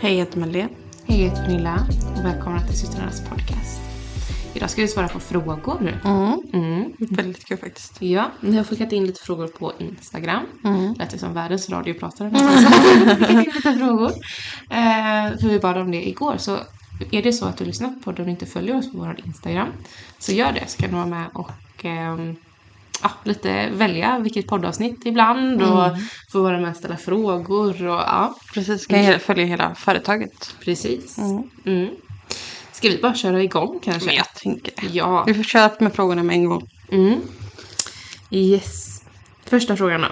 Hej, jag heter Madeleine. Hej, jag heter Pernilla och välkomna till Systrarnas podcast. Idag ska vi svara på frågor. Mm. Mm. Väldigt kul faktiskt. Ja, ni har skickat in lite frågor på Instagram. Mm. Lät det som världens radiopratare nästan. skickat in lite frågor. Eh, för vi bad om det igår. Så är det så att du lyssnar på podden och inte följer oss på vår Instagram så gör det så kan du vara med och ehm, ja, lite välja vilket poddavsnitt ibland och få vara med och ställa frågor och ja, Precis, kan jag följa hela företaget. precis. Mm. Mm. Ska vi bara köra igång kanske? Jag tänker det. Ja. Vi får köra med frågorna med en gång. Mm. Yes. Första frågan då.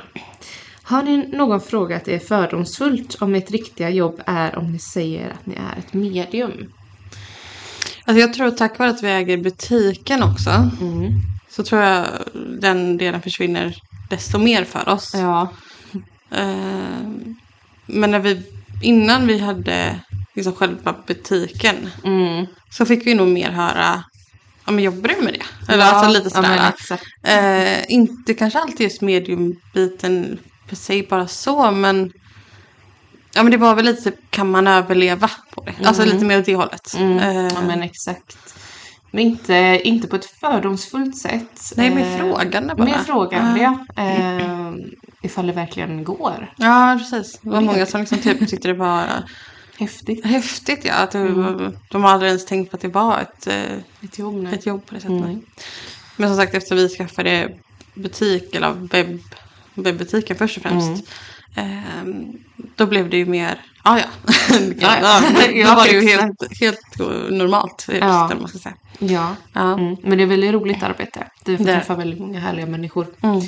Har ni någon frågat er fördomsfullt om ert riktiga jobb är om ni säger att ni är ett medium? Alltså jag tror tack vare att vi äger butiken också Mm. Så tror jag den delen försvinner desto mer för oss. Ja. Eh, men när vi, innan vi hade liksom själva butiken Mm. så fick vi nog mer höra Ja men jobbar du med det? Eller ja, alltså lite ja, sådär. exakt. Eh, inte kanske alltid just mediumbiten per se bara så men Ja men det var väl lite kan man överleva på det? Alltså lite mer åt det hållet. Mm. Eh, Ja men exakt. Men inte, inte på ett fördomsfullt sätt. Nej, mer Eh, frågande bara. Mer frågande, Ja. ja. Eh, ifall det verkligen går. Ja precis. Det var många som liksom typ tyckte det var Häftigt. häftigt ja. Att det, De har aldrig ens tänkt på att det var ett, eh, Ett jobb ett jobb på det sättet. Mm. Men som sagt efter vi skaffade butik eller webb, webbutiken först och främst. ehm, då blev det ju mer, ah, ja ja. ja. Då Ja, var det ju helt, helt normalt. Ja. Man ska säga. Ja. Ja. Mm. Men det är väldigt roligt arbete. Du får Det träffa väldigt många härliga människor. Mm.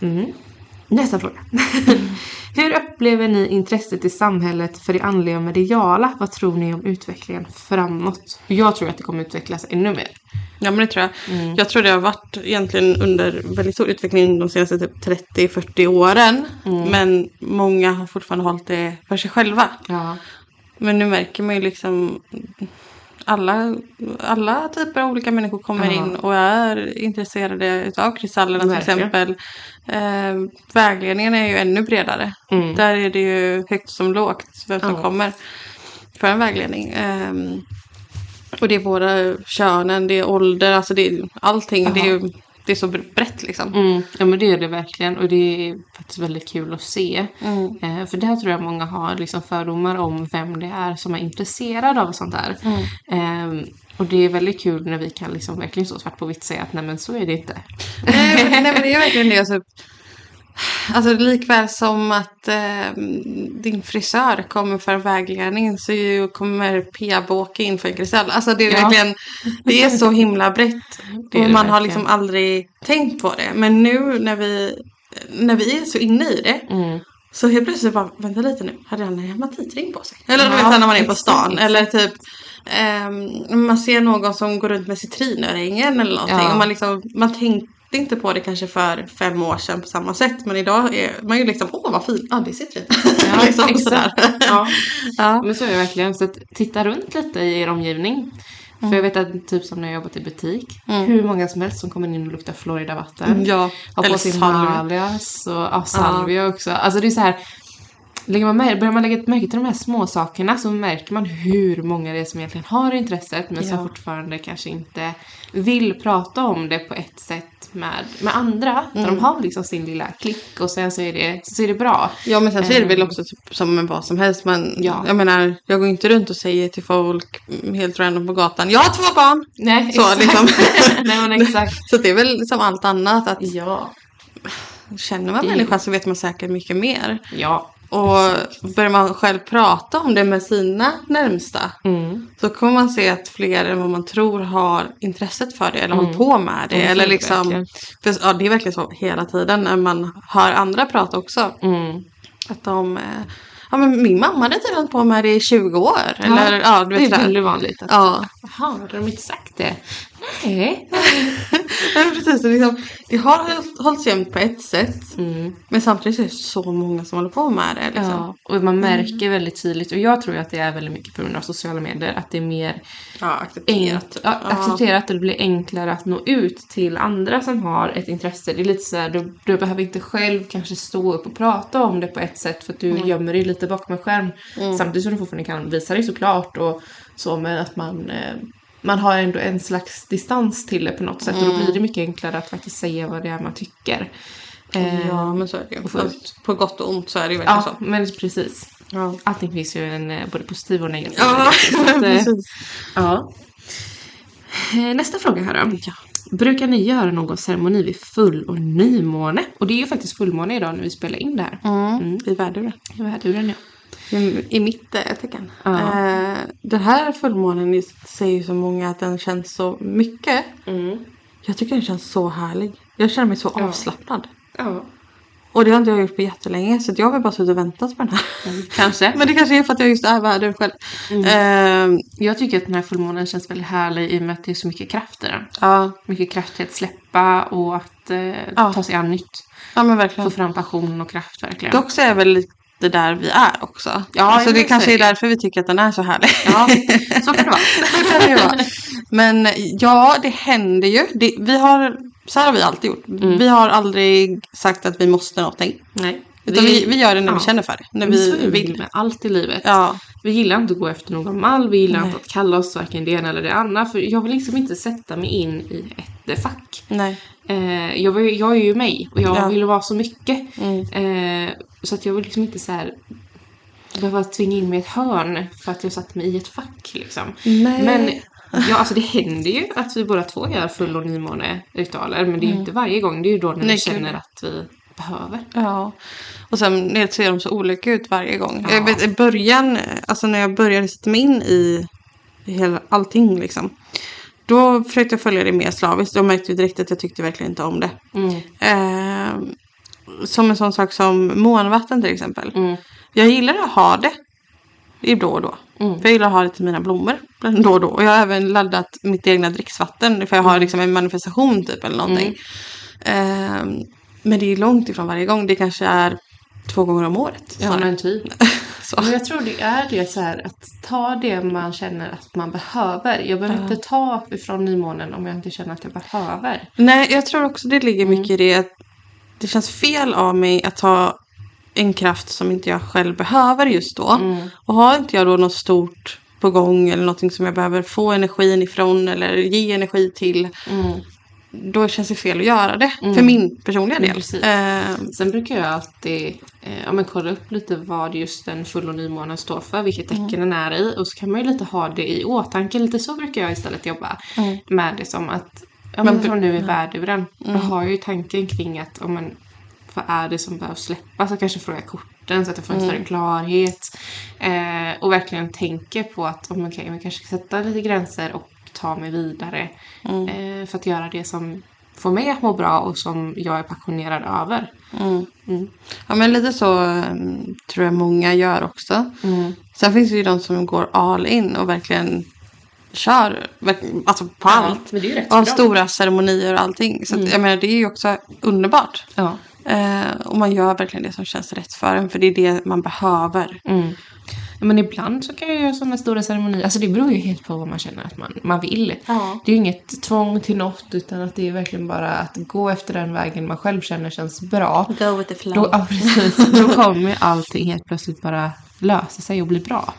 Mm. Nästa fråga. Hur upplever ni intresset i samhället för det andliga och mediala? Vad tror ni om utvecklingen framåt? Jag tror att det kommer utvecklas ännu mer. ja men det tror jag. Mm. Jag tror det har varit egentligen under väldigt stor utveckling de senaste typ 30-40 åren. Mm. Men många har fortfarande hållit det för sig själva. Ja. Men nu märker man ju liksom alla, alla typer av olika människor kommer Ja. in och är intresserade utav kristallerna till exempel. Eh, vägledningen är ju ännu bredare. Mm. Där är det ju högt som lågt vem som Ja. kommer för en vägledning. Eh, och det är både könen, det är ålder, alltså det är allting. Det är, ju, det är så brett liksom. Mm. Ja men det är det verkligen och det är faktiskt väldigt kul att se. Mm. Eh, för där tror jag många har liksom fördomar om vem det är som är intresserad av sånt här. Mm. Eh, och det är väldigt kul när vi kan liksom verkligen stå svart på vitt säga att nej men så är det inte. nej, men- nej men det är verkligen det. Alltså, alltså likväl som att eh, din frisör kommer för vägledning så ju kommer P-bo åka in för en kristall. Alltså det är Ja. verkligen, det är så himla brett. Och man har verkligen. liksom aldrig tänkt på det. Men nu när vi, när vi är så inne i det Mm. så helt plötsligt bara, vänta lite nu, hade han en hematitring på sig? Eller du Ja, vet så här när man är på stan. exakt. Eller typ ehm, man ser någon som går runt med citrinörhängen eller någonting. Ja. Och man, liksom, man tänkte inte på det kanske för fem år sedan på samma sätt. Men idag är man ju liksom, åh vad fint, ja det är citrin. Ja, liksom exakt. Ja. ja. Men så är det verkligen. Så titta runt lite i er omgivning. För jag vet att typ som när jag jobbat i butik. Hur många som helst som kommer in och luktar Florida-vatten. ja. Har på Eller sin salvia. och ja, salvia också. Alltså det är så här. Lägger man med, börjar man lägga märke till de här små sakerna så märker man hur många det är som egentligen har intresset men som Ja. fortfarande kanske inte vill prata om det på ett sätt med, med andra. Där Mm. de har liksom sin lilla klick och sen så är det, så är det bra. Ja men sen så är det väl också typ som med vad som helst. Man, Ja. Jag menar, jag går inte runt och säger till folk helt random på gatan. Jag har två barn! Nej, Så, exakt. liksom. Nej men exakt. Så det är väl som allt annat att Ja. känner man människan så vet man säkert mycket mer. Ja. Och börjar man själv prata om det med sina närmsta Mm. så kommer man se att fler än vad man tror har intresset för det eller håller Mm. på med det. Ja, så eller är det liksom, för, ja, det är verkligen så hela tiden när man hör andra prata också. Mm. Att de, eh, ja men min mamma hade tydligen på med det i 20 år. Eller, ja, du det vet är sådär. väldigt vanligt. Att, Ja, Jaha, det har de inte sagt. det. Nej. Nej, precis. Det, liksom, det har håll- hållits jämnt på ett sätt. Mm. Men samtidigt är det så många som håller på med det. Liksom. Ja, och man märker väldigt tydligt, och jag tror att det är väldigt mycket på grund av sociala medier, att det är mer Ja, accepterat. enk- ja, accepterat det blir enklare att nå ut till andra som har ett intresse. Det är lite så här, du, du behöver inte själv kanske stå upp och prata om det på ett sätt för att du gömmer dig lite bakom en skärm. Samtidigt som du fortfarande kan visa dig såklart och så men att man eh, man har ändå en slags distans till det på något sätt och då blir det mycket enklare att faktiskt säga vad det är man tycker. Eh, Ja, men så är det ju. Fast På gott och ont så är det ju verkligen ja, så. men precis. Ja, Allting finns ju en eh, både positiv och negativ ja att, eh, precis. Ja. Eh, Nästa fråga här då. Ja. Brukar ni göra någon ceremoni vid full och nymåne? Och det är ju faktiskt fullmåne idag när vi spelar in det här. Mm, I värduren. I väduren ja. I, mitt tecken. Ja. Eh, den här fullmånen säger ju så många att den känns så mycket. Jag tycker den känns så härlig. Jag känner mig så Ja. avslappnad. Ja. Och det har inte jag gjort på jättelänge så jag har väl bara suttit och väntat på den här. Kanske. Men det kanske är för att jag just är värdur själv. Mm. Eh, Jag tycker att den här fullmånen känns väldigt härlig i och med att det är så mycket kraft i den. ja, Mycket kraft till att släppa och att eh, Ja. ta sig an nytt. ja men Få verkligen. fram passion och kraft verkligen. Dock så är väl lite där vi är också. Ja, alltså det kanske är det. därför vi tycker att den är så härlig. Ja, så kan det vara. Så kan det vara. Men ja, det händer ju. Det, vi har, så här har vi alltid gjort. Mm. Vi har aldrig sagt att vi måste någonting. Nej. Utan vi, vi gör det när ja. vi känner för det. När vi vi vill. med allt i livet. Ja, Vi gillar inte att gå efter någon mall, vi gillar Nej. inte att kalla oss varken det ena eller det andra. För jag vill liksom inte sätta mig in i ett fack. nej. Eh, jag, jag är ju mig och jag Ja. vill vara så mycket. Mm. Eh, så att jag vill liksom inte så här behöva tvinga in mig i ett hörn för att jag satt mig i ett fack liksom. Nej. Men ja, alltså det händer ju att vi båda två gör full och nymåne-ritualer men det är ju inte varje gång. Det är ju då när Mm. Nej, vi känner att vi behöver. Ja. Och sen ser de så olika ut varje gång. Ja. Jag vet, I början, alltså när jag började sätta mig in i hela, allting liksom. Då försökte jag följa det mer slaviskt. Jag märkte ju direkt att jag tyckte verkligen inte om det. Mm. Eh, som en sån sak som månvatten till exempel. Mm. Jag gillar att ha det. Det är då och då. Mm. För jag gillar att ha det till mina blommor. Då och då. Och jag har även laddat mitt egna dricksvatten. För jag har liksom en manifestation typ eller någonting. Eh, men det är långt ifrån varje gång. Det kanske är två gånger om året. Ja men typ. Men jag tror det är det så här att ta det man känner att man behöver. Jag behöver inte ta ifrån nymånen om jag inte känner att jag behöver. Nej, jag tror också det ligger Mm. mycket i det. Det känns fel av mig att ha en kraft som inte jag själv behöver just då. Mm. Och har inte jag då något stort på gång eller någonting som jag behöver få energin ifrån eller ge energi till. Mm. Då känns det fel att göra det. Mm. För min personliga Mm, del. Eh, Sen brukar jag alltid eh, ja, men kolla upp lite vad just den full och nymånen står för, vilket tecken den är i. Och så kan man ju lite ha det i åtanke. Lite så brukar jag istället jobba Mm. med det som att, ja Men br- från nu i värduren. Jag har ju tanken kring att, om man, vad är det som behöver släppas? Jag kanske frågar korten så att jag får en större klarhet. Eh, och verkligen tänker på att, om man kan, man kanske ska sätta lite gränser och ta mig vidare. Eh, för att göra det som får mig att må bra och som jag är passionerad över. mm. Mm. Ja men lite så mm, tror jag många gör också. Mm. Sen finns det ju de som går all in och verkligen kör alltså på allt. men det bra. stora ceremonier och allting. Så att, Mm. jag menar det är ju också underbart. Ja. Eh, och man gör verkligen det som känns rätt för en. För det är det man behöver. Mm. Ja, Men ibland så kan jag göra sådana stora ceremonier. Alltså det beror ju helt på vad man känner att man, man vill. Ja. Det är ju inget tvång till något utan att det är verkligen bara att gå efter den vägen man själv känner känns bra. Go with the flow. Då, ja, precis. Då kommer allting helt plötsligt bara lösa sig och bli bra.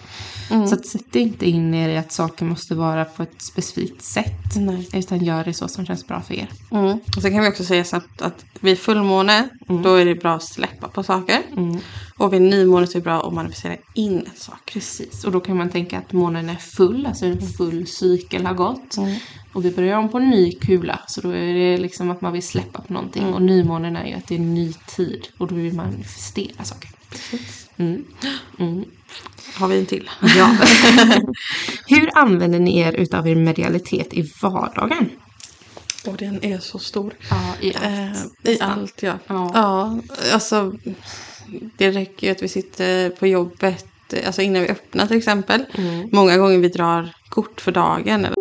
Mm. Så att sätt inte in er i att saker måste vara på ett specifikt sätt. Nej. Utan gör det så som känns bra för er. Mm. Och sen kan vi också säga snabbt att vid fullmåne då är det bra att släppa på saker. Mm. Och vid nymåne så är det bra att manifestera in saker. Precis, och då kan man tänka att månen är full, alltså en full cykel har gått. Mm. Och vi börjar om på en ny kula, så då är det liksom att man vill släppa på någonting. Och nymånen är ju att det är en ny tid och då vill man manifestera saker. Mm. Mm. Har vi en till? Ja. Hur använder ni er utav er medialitet i vardagen? Och den är så stor. Ja, i allt. Eh, I allt ja. Ja. ja. Alltså det räcker ju att vi sitter på jobbet. Alltså innan vi öppnar till exempel. Mm. Många gånger vi drar kort för dagen. Eller...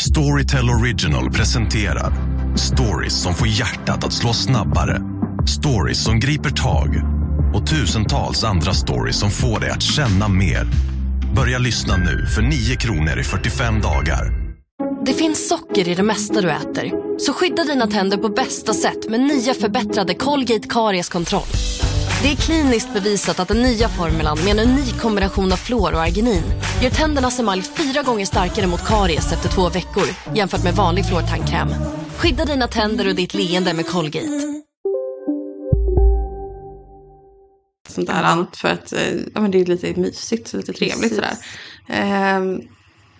Storytel Original presenterar stories som får hjärtat att slå snabbare. Stories som griper tag och tusentals andra stories som får dig att känna mer. Börja lyssna nu för 9 kronor i 45 dagar. Det finns socker i det mesta du äter. Så skydda dina tänder på bästa sätt med nya förbättrade Colgate Karies-kontroll. Det är kliniskt bevisat att den nya formulan med en unik kombination av fluor och arginin gör tändernas emalj fyra gånger starkare mot karies efter två veckor jämfört med vanlig fluortandkräm. Skydda dina tänder och ditt leende med Colgate. sånt där annat för att eh, ja, men det är lite mysigt, lite trevligt sådär. Ehm,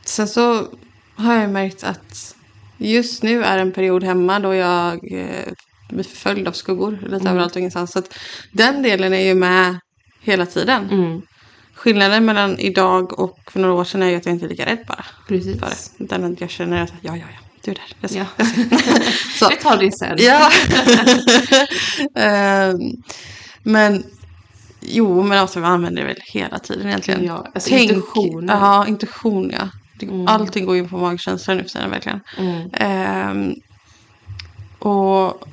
sen så har jag märkt att just nu är en period hemma då jag eh, blir förföljd av skuggor lite överallt och ingenstans. Så att den delen är ju med hela tiden. Mm. Skillnaden mellan idag och för några år sedan är ju att jag inte är lika rädd bara. Precis. För det. Utan att jag känner att ja, ja, ja, du är där. Jag ser. Ja. Jag ser. Så. Vi tar det sen. Ja. Ehm, men jo, men alltså vi använder det väl hela tiden egentligen. Ja, alltså intuitionen. Ja, intuition ja. Mm. Allting går ju på magkänsla nu för tiden verkligen. Mm. Ehm, och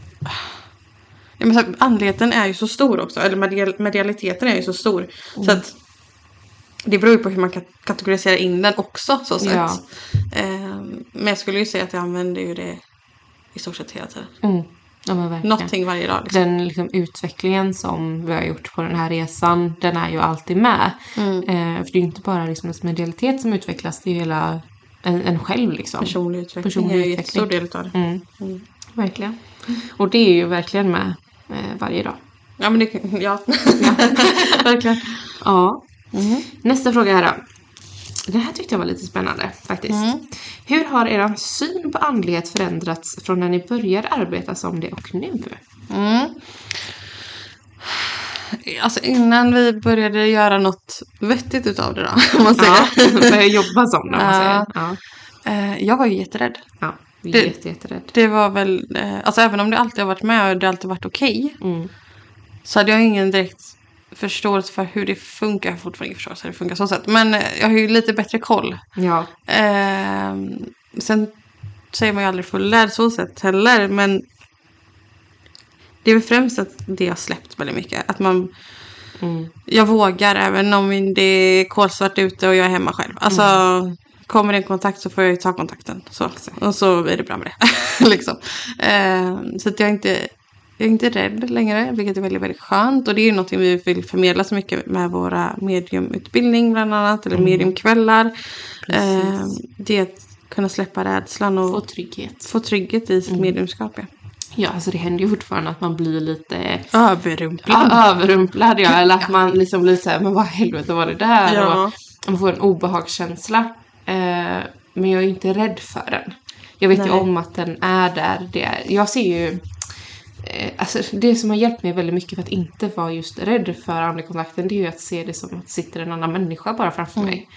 ja, men så här, andligheten är ju så stor också. Eller medial, medialiteten är ju så stor. Mm. Så att det beror ju på hur man kat- kategoriserar in den också. Så sätt. Ja. Ehm, men jag skulle ju säga att jag använder ju det i stort sett hela tiden. Mm. Ja. Någonting varje dag. Liksom. Den liksom, utvecklingen som vi har gjort på den här resan, den är ju alltid med. Mm. Eh, för det är ju inte bara liksom ens medialitet som utvecklas, det är ju hela en, en själv liksom. Personlig utveckling Personlig är ju en stor del av det. Mm. Verkligen. Och det är ju verkligen med eh, varje dag. Ja men det, ja. verkligen. Ja. Nästa fråga här då. Det här tyckte jag var lite spännande faktiskt. Hur har er syn på andlighet förändrats från när ni började arbeta som det och nu? Mm. Alltså innan vi började göra något vettigt utav det då. Om man säger. Ja, börja jobba som det om man säger. Ja. Ja. Eh, jag var ju jätterädd. Ja, vi är Det- jätte, jätterädd. Det var väl, eh, alltså även om det alltid har varit med och det alltid varit okej. Mm. Så hade jag ingen direkt förståelse för hur det funkar. Jag har fortfarande ingen förståelse för hur det funkar så sätt. Men eh, jag har ju lite bättre koll. Ja. Eh, sen säger man ju aldrig fullärd så sätt heller. Men det är väl främst att det har släppt väldigt mycket. Att man, Mm. jag vågar även om det är kolsvart ute och jag är hemma själv. Alltså kommer det en kontakt så får jag ju ta kontakten. Så. Och så är det bra med det. liksom. eh, så att jag är inte jag är inte rädd längre, vilket är väldigt, väldigt skönt. Och det är ju någonting vi vill förmedla så mycket med våra mediumutbildning bland annat, eller mediumkvällar. Eh, det är att kunna släppa rädslan och Få få, trygghet. trygghet i sitt mediumskap. Ja. Ja, alltså det händer ju fortfarande att man blir lite Överrumplad. ja, överrumplad. Ja, eller att man liksom blir så här, men vad helvete var det där? Ja. Och man får en obehagskänsla. Eh, men jag är inte rädd för den. Jag vet ju Nej. om att den är där. Det är, jag ser ju eh, Alltså det som har hjälpt mig väldigt mycket för att inte vara just rädd för andekontakten det är ju att se det som att det sitter en annan människa bara framför mig.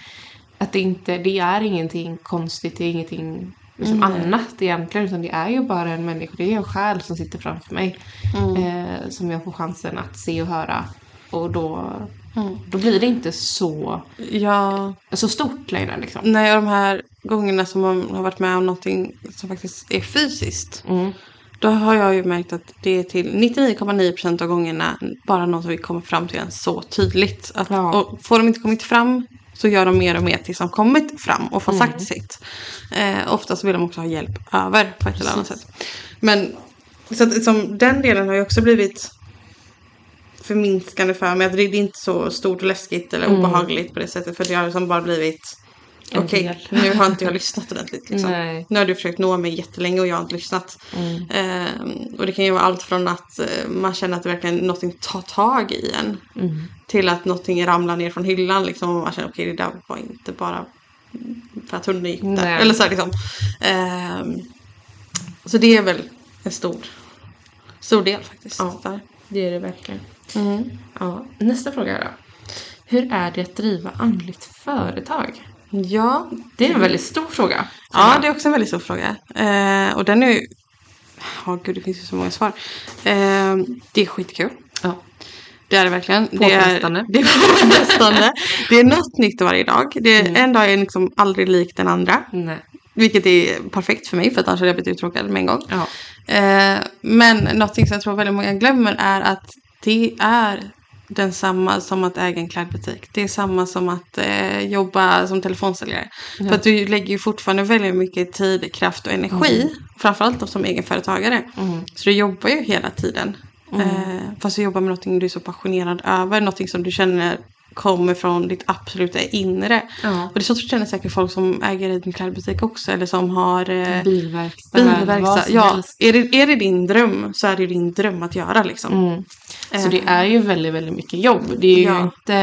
Att det inte, det är ingenting konstigt, det är ingenting liksom annat egentligen utan det är ju bara en människa, det är en själ som sitter framför mig. Eh, som jag får chansen att se och höra. Och då, då blir det inte så, Ja, så stort längre liksom. nej, och de här gångerna som man har varit med om någonting som faktiskt är fysiskt. Mm. Då har jag ju märkt att det är till 99,9% av gångerna bara något som vi kommer fram till en så tydligt. Att, Ja. och får de inte kommit fram så gör de mer och mer tills de kommit fram och får Mm. sagt sitt. Eh, oftast vill de också ha hjälp över på ett eller annat sätt. Men så att, liksom, den delen har ju också blivit förminskande för mig. Att det, det är inte så stort och läskigt eller obehagligt på det sättet. För det har liksom bara blivit Okej, del. nu har inte jag lyssnat ordentligt. Liksom. Nu har du försökt nå mig jättelänge och jag har inte lyssnat. Ehm, och det kan ju vara allt från att eh, man känner att det verkligen någonting tar tag i en. Till att någonting ramlar ner från hyllan liksom, och man känner okej det där var inte bara för att hunden gick där. Nej. Eller så här, liksom. Ehm, så det är väl en stor, stor del faktiskt. Ja. Det är det verkligen. Ja. Nästa fråga då. Hur är det att driva andligt företag? Ja, Det är en väldigt stor fråga. Ja, det är också en väldigt stor fråga. Eh, och den är ju... Ja, gud, det finns ju så många svar. Eh, det är skitkul. Ja. Det är det verkligen. Det är, det är påfrestande. det är något nytt varje dag. Det är, En dag är liksom aldrig lik den andra. Nej. Vilket är perfekt för mig för att annars hade jag blivit uttråkad med en gång. Ja. Eh, men någonting som jag tror väldigt många glömmer är att det är densamma som att äga en klädbutik. Det är samma som att eh, jobba som telefonsäljare. För att du lägger ju fortfarande väldigt mycket tid, kraft och energi. Framförallt då som egenföretagare. Så du jobbar ju hela tiden. Eh, fast du jobbar med någonting du är så passionerad över. Någonting som du känner kommer från ditt absoluta inre. Ja. Och det är så känner säkert folk som äger en klädbutik också. Eller som har eh, Bilverkstad. bilverkstad. Ja, helst. är det, är det din dröm så är det din dröm att göra liksom. Mm. Så det är ju väldigt, väldigt mycket jobb. Det är ju Ja. inte...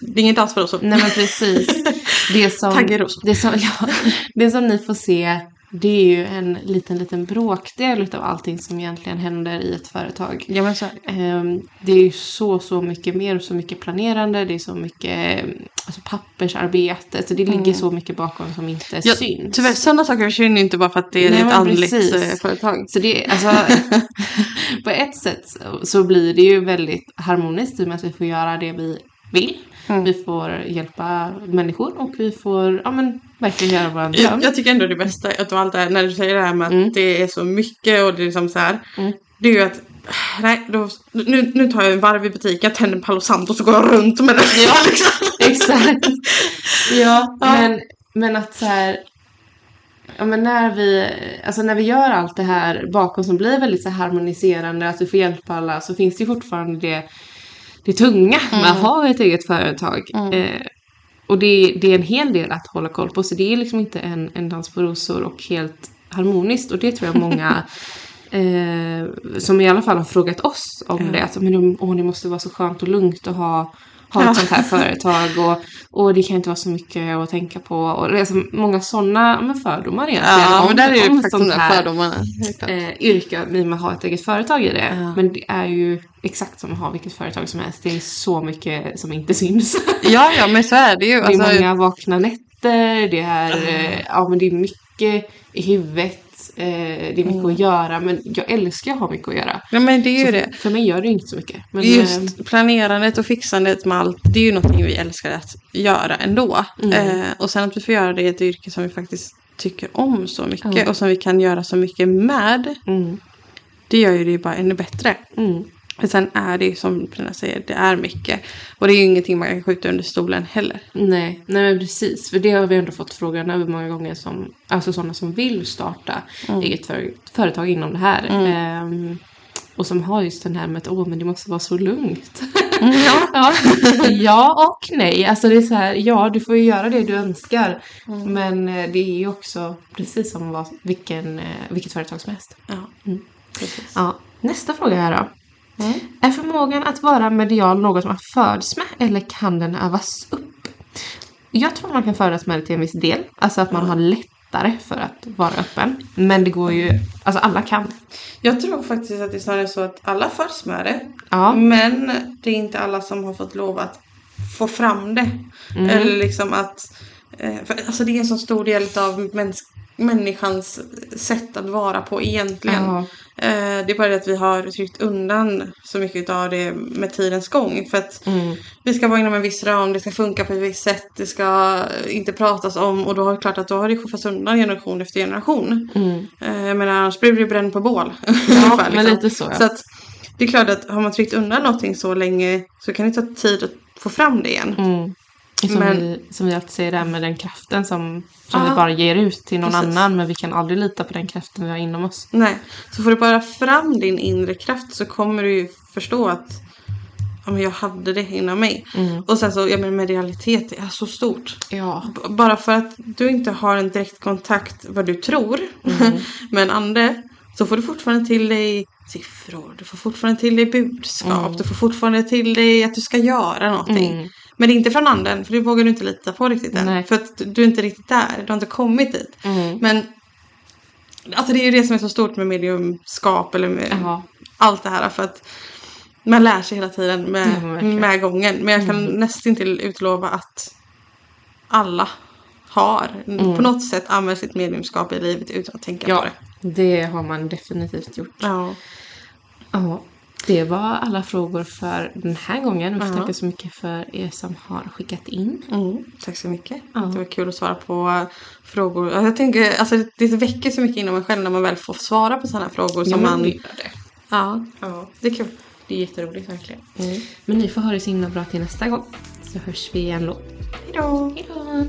Det är inget dans för oss. Nej men precis. Det som, det som, ja, det som ni får se det är ju en liten, liten bråkdel utav allting som egentligen händer i ett företag. Ja men så det. Ehm, Det är ju så, så mycket mer och så mycket planerande. Det är så mycket alltså, pappersarbete. Så det ligger så mycket bakom som inte Mm. Ja, syns. tyvärr, sådana saker försvinner ju inte bara för att det är Nej, ett andligt precis. eh, företag. Så det alltså på ett sätt så- så blir det ju väldigt harmoniskt i och med att vi får göra det vi vill. Mm. Vi får hjälpa människor och vi får ja, men, verkligen göra vår dröm. Jag, tycker ändå det bästa att allt det här, när du säger det här med att Mm. det är så mycket och det är liksom så här. Mm. Det är ju att Nej, då, nu, nu tar jag en varv i butiken, jag tänder en Palo Santo och så går jag runt med den. Ja, liksom. Exakt. Ja, Ja. Men, men att så här. Ja, men när vi, alltså när vi gör allt det här bakom som blir väldigt så harmoniserande, att vi får hjälpa alla, så finns det fortfarande det, det tunga med att ha ett eget företag. Eh, och det, det är en hel del att hålla koll på, så det är liksom inte en, en dans på rosor och helt harmoniskt. Och det tror jag många eh, som i alla fall har frågat oss om det. Att, men, åh, det måste vara så skönt och lugnt att ha, ha ett sånt här företag. Och, och det kan inte vara så mycket att tänka på. Och det är så många sådana men fördomar egentligen. Ja, om- men där är ju faktiskt de här, fördomarna. Eh, yrke i och med att ha ett eget företag i det. Ja. Men det är ju exakt som att ha vilket företag som helst. Det är så mycket som inte syns. Ja, ja, men så är det ju. Det är Alltså, många vakna nätter, det är, eh, ja, men det är mycket i huvudet, eh, det är mycket att göra. Men jag älskar att ha mycket att göra. ja, men det är ju Så det. för, mig gör det inte så mycket. Men, eh, Just planerandet och fixandet med allt, det är ju någonting vi älskar att göra ändå. Mm. Eh, och sen att vi får göra det i ett yrke som vi faktiskt tycker om så mycket Ja. och som vi kan göra så mycket med. mm, Det gör ju det bara ännu bättre. Mm, Men sen är det ju som Pernilla säger, det är mycket. Och det är ju ingenting man kan skjuta under stolen heller. nej, nej men precis. För det har vi ändå fått frågan över många gånger som, alltså sådana som vill starta eget för, företag inom det här. Ehm, och som har just den här med att åh men det måste vara så lugnt. Ja. Ja. ja och nej. Alltså det är så här, ja du får ju göra det du önskar. Men eh, det är ju också precis som vad, vilken, eh, vilket företag som helst. ja. Precis. Ja. Nästa fråga här då. Är förmågan att vara medial något man föds med eller kan den övas upp? Jag tror man kan födas med det till en viss del. Alltså att man har lättare för att vara öppen. Men det går ju, alltså alla kan. Jag tror faktiskt att det är snarare så att alla föds med det. Ja. Men det är inte alla som har fått lov att få fram det. Mm. Eller liksom att... Eh, för, alltså det är en så stor del av mäns- människans sätt att vara på egentligen. Ja. Eh, det är bara det att vi har tryckt undan så mycket av det med tidens gång. För att Mm. vi ska vara inom en viss ram, det ska funka på ett visst sätt, det ska inte pratas om. Och då är det klart att då har det skuffats undan generation efter generation. Mm. Eh, menar annars blir det bränd på bål. Ja, ungefär, men lite så, ja. Så att det är klart att har man tryckt undan någonting så länge så kan det ta tid att få fram det igen. Mm. Som, Men- vi, som vi alltid säger där med den kraften som, som vi bara ger ut till någon Precis. annan. Men vi kan aldrig lita på den kraften vi har inom oss. Nej, så får du bara fram din inre kraft så kommer du ju förstå att ja, men jag hade det inom mig. Mm. Och sen så, ja men medialitet är så stort. Ja. B- Bara för att du inte har en direkt kontakt vad du tror Mm. med en ande så får du fortfarande till dig siffror, du får fortfarande till dig budskap, Mm. du får fortfarande till dig att du ska göra någonting. Mm. Men det är inte från anden, för det vågar du inte lita på riktigt än. Nej. För att du är inte riktigt där, du har inte kommit dit. Mm. Men alltså det är ju det som är så stort med mediumskap eller med Ja. allt det här. För att man lär sig hela tiden med, Ja. Mm. med gången. Men jag kan nästan till utlova att alla har på något sätt använt sitt mediumskap i livet utan att tänka på Ja, det. det har man definitivt gjort. Ja. Ja, det var alla frågor för den här gången. Vi får Ja. tacka så mycket för er som har skickat in. Mm, tack så mycket. Ja. Det var kul att svara på frågor. Jag tänker, alltså, det väcker så mycket inom en själv när man väl får svara på sådana frågor. Som man, det gör det. ja, Ja, det är kul. det är jätteroligt verkligen. Men ni får ha det så himla bra till nästa gång. Så hörs vi igen då. Hejdå! Hejdå!